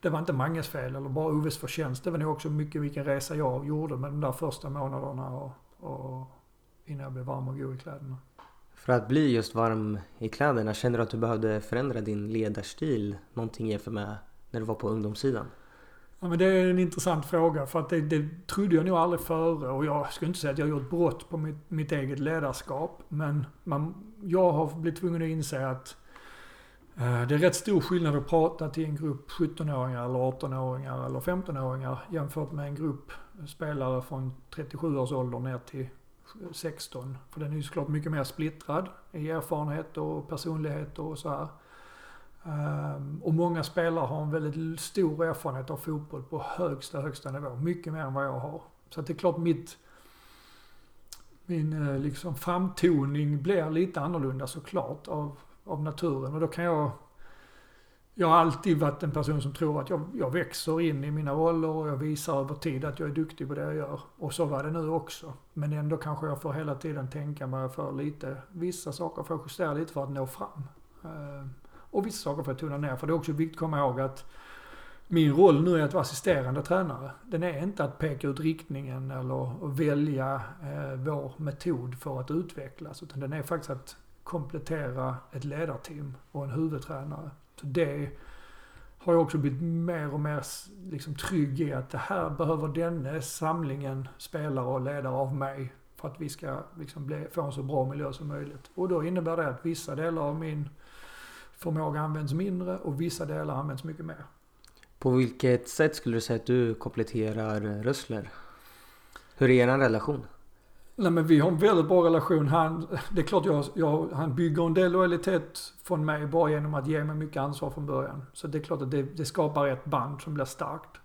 det var inte Manges fel eller bara Oves förtjänst. Det var nog också mycket vilken resa jag gjorde med de där första månaderna och, och innan jag blev varm och god i kläderna. För att bli just varm i kläderna, känner du att du behövde förändra din ledarstil någonting jämfört med när du var på ungdomssidan? Ja, men det är en intressant fråga för att det, det trodde jag nog aldrig före och jag skulle inte säga att jag gjort brott på mitt, mitt eget ledarskap. Men man, jag har blivit tvungen att inse att eh, det är rätt stor skillnad att prata till en grupp 17-åringar eller 18-åringar eller 15-åringar jämfört med en grupp spelare från 37 års ålder ner till 16. För den är ju såklart mycket mer splittrad i erfarenhet och personlighet och så här. Ehm, och många spelare har en väldigt stor erfarenhet av fotboll på högsta, högsta nivå. Mycket mer än vad jag har. Så att det är klart mitt, min eh, liksom framtoning blir lite annorlunda såklart av, av naturen. Och då kan jag jag har alltid varit en person som tror att jag, jag växer in i mina roller och jag visar över tid att jag är duktig på det jag gör. Och så var det nu också. Men ändå kanske jag får hela tiden tänka mig för lite. Vissa saker får jag justera lite för att nå fram. Ehm, och vissa saker får jag tona ner. För det är också viktigt att komma ihåg att min roll nu är att vara assisterande tränare. Den är inte att peka ut riktningen eller välja eh, vår metod för att utvecklas. Utan den är faktiskt att komplettera ett ledarteam och en huvudtränare. Så det har jag också blivit mer och mer liksom trygg i att det här behöver denna samlingen spelare och ledare av mig för att vi ska liksom bli, få en så bra miljö som möjligt. Och då innebär det att vissa delar av min förmåga används mindre och vissa delar används mycket mer. På vilket sätt skulle du säga att du kompletterar Rössler? Hur är er relation? Nej men vi har en väldigt bra relation. Han, det är klart jag, jag, han bygger en del lojalitet från mig bara genom att ge mig mycket ansvar från början. Så det är klart att det, det skapar ett band som blir starkt.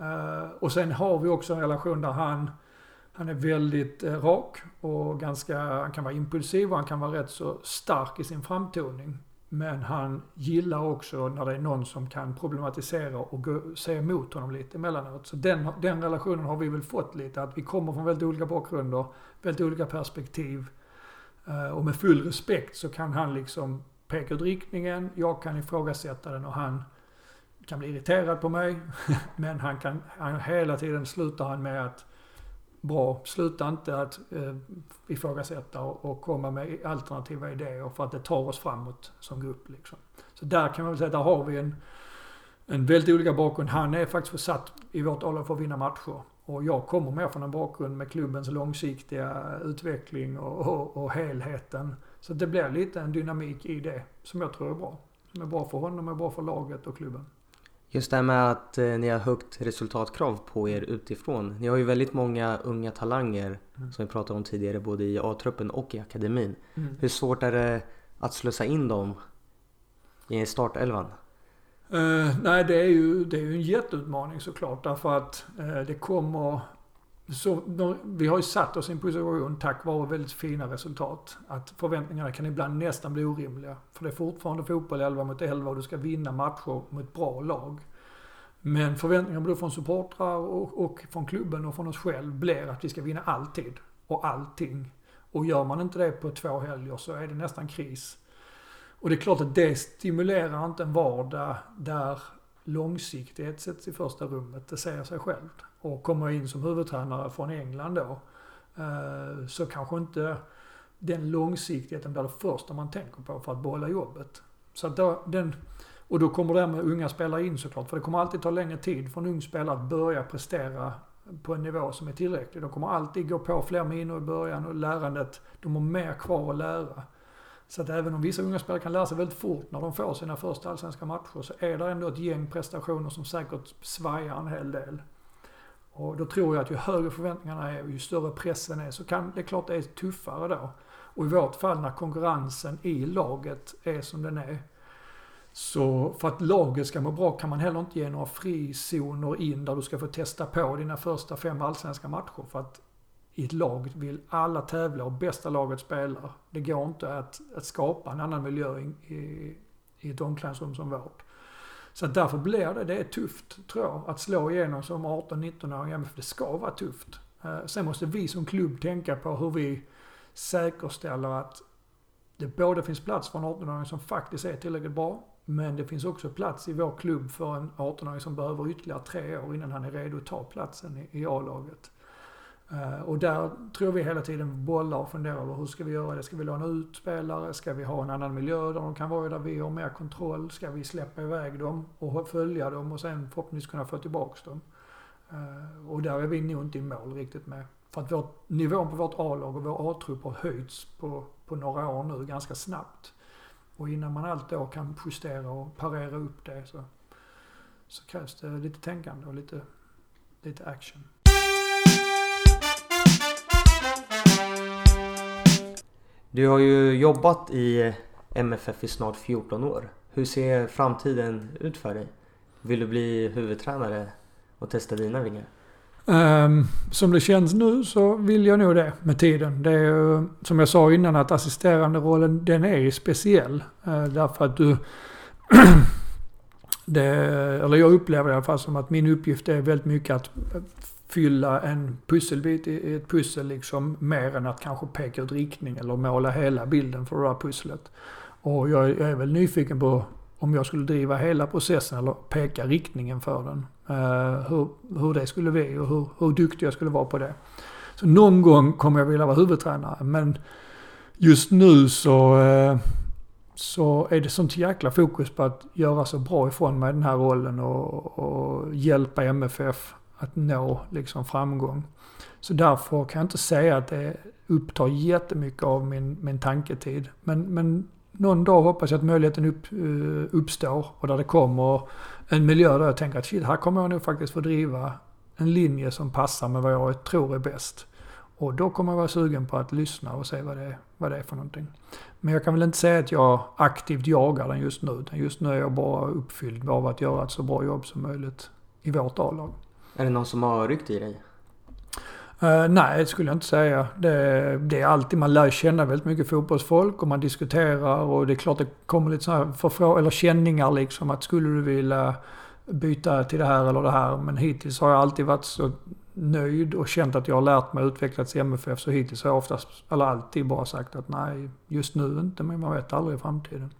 Uh, och sen har vi också en relation där han, han är väldigt uh, rak och ganska, han kan vara impulsiv och han kan vara rätt så stark i sin framtoning. Men han gillar också när det är någon som kan problematisera och gå, se emot honom lite emellanåt. Så den, den relationen har vi väl fått lite, att vi kommer från väldigt olika bakgrunder, väldigt olika perspektiv. Eh, och med full respekt så kan han liksom peka ut riktningen, jag kan ifrågasätta den och han kan bli irriterad på mig. Men han kan, han, hela tiden slutar han med att bra. Sluta inte att eh, ifrågasätta och, och komma med alternativa idéer för att det tar oss framåt som grupp. Liksom. Så där kan man väl säga, där har vi en, en väldigt olika bakgrund. Han är faktiskt försatt i vårt ålder för att vinna matcher. Och jag kommer mer från en bakgrund med klubbens långsiktiga utveckling och, och, och helheten. Så det blir lite en dynamik i det som jag tror är bra. Som är bra för honom, är bra för laget och klubben. Just det här med att eh, ni har högt resultatkrav på er utifrån. Ni har ju väldigt många unga talanger mm. som vi pratade om tidigare både i A-truppen och i akademin. Mm. Hur svårt är det att slussa in dem i startelvan? Uh, nej, det är, ju, det är ju en jätteutmaning såklart därför att uh, det kommer så, vi har ju satt oss i en position tack vare väldigt fina resultat. Att förväntningarna kan ibland nästan bli orimliga. För det är fortfarande fotboll 11 mot 11 och du ska vinna matcher mot bra lag. Men förväntningarna både från supportrar och, och från klubben och från oss själv blir att vi ska vinna alltid. Och allting. Och gör man inte det på två helger så är det nästan kris. Och det är klart att det stimulerar inte en vardag där långsiktighet sätts i första rummet. Det säger sig självt och kommer in som huvudtränare från England då, eh, så kanske inte den långsiktigheten blir det första man tänker på för att behålla jobbet. Så att då, den, och då kommer det här med unga spelare in såklart. För det kommer alltid ta längre tid för en ung spelare att börja prestera på en nivå som är tillräcklig. De kommer alltid gå på fler minor i början och lärandet, de har mer kvar att lära. Så att även om vissa unga spelare kan lära sig väldigt fort när de får sina första allsvenska matcher så är det ändå ett gäng prestationer som säkert svajar en hel del. Och då tror jag att ju högre förväntningarna är och ju större pressen är så kan det är klart det är tuffare då. Och i vårt fall när konkurrensen i laget är som den är. Så för att laget ska må bra kan man heller inte ge några frizoner in där du ska få testa på dina första fem allsvenska matcher. För att i ett lag vill alla tävla och bästa laget spelar. Det går inte att, att skapa en annan miljö i, i, i ett omklädningsrum som vårt. Så därför blir det, det är tufft tror jag, att slå igenom som 18-19-åring. För det ska vara tufft. Eh, sen måste vi som klubb tänka på hur vi säkerställer att det både finns plats för en 18-åring som faktiskt är tillräckligt bra, men det finns också plats i vår klubb för en 18-åring som behöver ytterligare tre år innan han är redo att ta platsen i, A-laget. Eh, och där tror vi hela tiden bollar och funderar över hur ska vi göra det? Ska vi låna ut spelare? Ska vi ha en annan miljö där de kan vara där vi har mer kontroll? Ska vi släppa iväg dem och följa dem och sen förhoppningsvis kunna få tillbaks dem? Eh, och där är vi nog inte i mål riktigt med. För att vårt, nivån på vårt A-lag och vår A-trupp har höjts på, på några år nu ganska snabbt. Och innan man allt då kan justera och parera upp det så, så krävs det lite tänkande och lite, lite action. Du har ju jobbat i MFF i snart 14 år. Hur ser framtiden ut för dig? Vill du bli huvudtränare och testa dina vingar? Um, som det känns nu så vill jag nog det med tiden. Det är ju, som jag sa innan att assisterande rollen den är speciell. Uh, därför att du... Eh, det, eller jag upplever i alla fall som att min uppgift är väldigt mycket att fylla en pusselbit i ett pussel liksom mer än att kanske peka ut riktning eller måla hela bilden för det här pusslet. Och jag är väl nyfiken på om jag skulle driva hela processen eller peka riktningen för den. Uh, hur, hur det skulle bli och hur, hur duktig jag skulle vara på det. Så någon gång kommer jag vilja vara huvudtränare men just nu så, uh, så är det sånt jäkla fokus på att göra så bra ifrån mig den här rollen och, och hjälpa MFF att nå liksom framgång. Så därför kan jag inte säga att det upptar jättemycket av min, min tanketid. Men, men någon dag hoppas jag att möjligheten upp, eh, uppstår och där det kommer en miljö där jag tänker att shit, här kommer jag nog faktiskt få driva en linje som passar med vad jag tror är bäst. Och då kommer jag vara sugen på att lyssna och se vad det, är, vad det är för någonting. Men jag kan väl inte säga att jag aktivt jagar den just nu. Utan just nu är jag bara uppfylld av att göra ett så bra jobb som möjligt i vårt A-lag. Är det någon som har ryckt i dig? Uh, nej, det skulle jag inte säga. Det, det, är alltid, man lär känna väldigt mycket fotbollsfolk och man diskuterar och det är klart det kommer lite sådana här eller känningar liksom att skulle du vilja byta till det här eller det här. Men hittills har jag alltid varit så nöjd och känt att jag har lärt mig och utvecklats i MFF. Så hittills har jag oftast, eller alltid bara sagt att nej, just nu inte, men man vet aldrig i framtiden.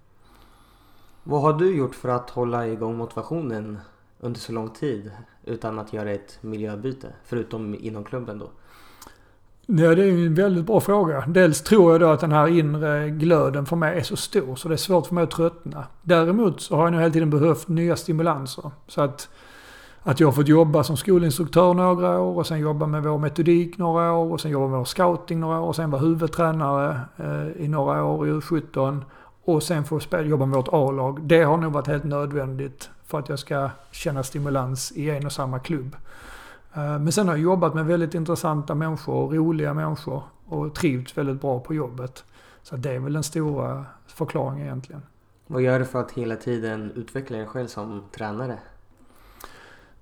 Vad har du gjort för att hålla igång motivationen under så lång tid utan att göra ett miljöbyte? Förutom inom klubben då? Ja, det är en väldigt bra fråga. Dels tror jag då att den här inre glöden för mig är så stor så det är svårt för mig att tröttna. Däremot så har jag nog hela tiden behövt nya stimulanser. Så att, att jag har fått jobba som skolinstruktör några år och sen jobba med vår metodik några år och sen jobba med vår scouting några år och sen vara huvudtränare eh, i några år i U17 och sen få spela, jobba med vårt A-lag. Det har nog varit helt nödvändigt för att jag ska känna stimulans i en och samma klubb. Eh, men sen har jag jobbat med väldigt intressanta människor, roliga människor och trivts väldigt bra på jobbet. Så det är väl den stora förklaringen egentligen. Vad gör du för att hela tiden utveckla dig själv som tränare?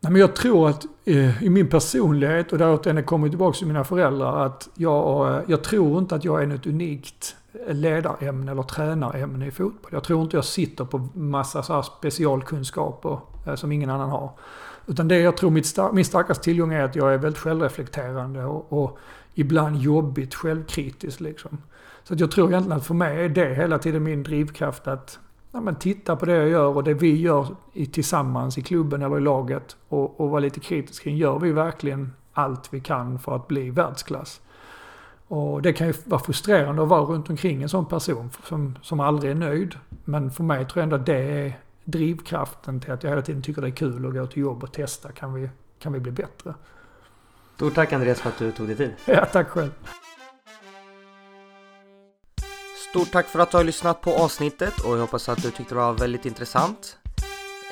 Nej, men jag tror att eh, i min personlighet och där den kommer tillbaka till mina föräldrar att jag, eh, jag tror inte att jag är något unikt ledarämne eller tränarämne i fotboll. Jag tror inte jag sitter på massa så specialkunskaper eh, som ingen annan har. Utan det jag tror mitt star min starkaste tillgång är att jag är väldigt självreflekterande och, och ibland jobbigt självkritisk. Liksom. Så att jag tror egentligen att för mig är det hela tiden min drivkraft att ja, men titta på det jag gör och det vi gör i, tillsammans i klubben eller i laget och, och vara lite kritisk kring. Gör vi verkligen allt vi kan för att bli världsklass? Och det kan ju vara frustrerande att vara runt omkring en sån person som, som aldrig är nöjd. Men för mig tror jag ändå att det är drivkraften till att jag hela tiden tycker det är kul att gå till jobb och testa. Kan vi, kan vi bli bättre? Stort tack Andreas för att du tog dig tid. Ja, tack själv. Stort tack för att du har lyssnat på avsnittet och jag hoppas att du tyckte det var väldigt intressant.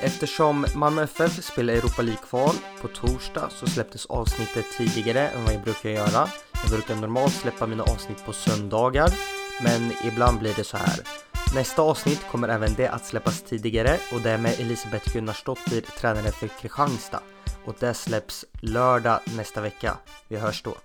Eftersom Malmö FF spelar Europa League-kval på torsdag så släpptes avsnittet tidigare än vad jag brukar göra. Jag brukar normalt släppa mina avsnitt på söndagar, men ibland blir det så här. Nästa avsnitt kommer även det att släppas tidigare och det är med Elisabeth Gunnarsdottir, tränare för Kristianstad. Och det släpps lördag nästa vecka. Vi hörs då.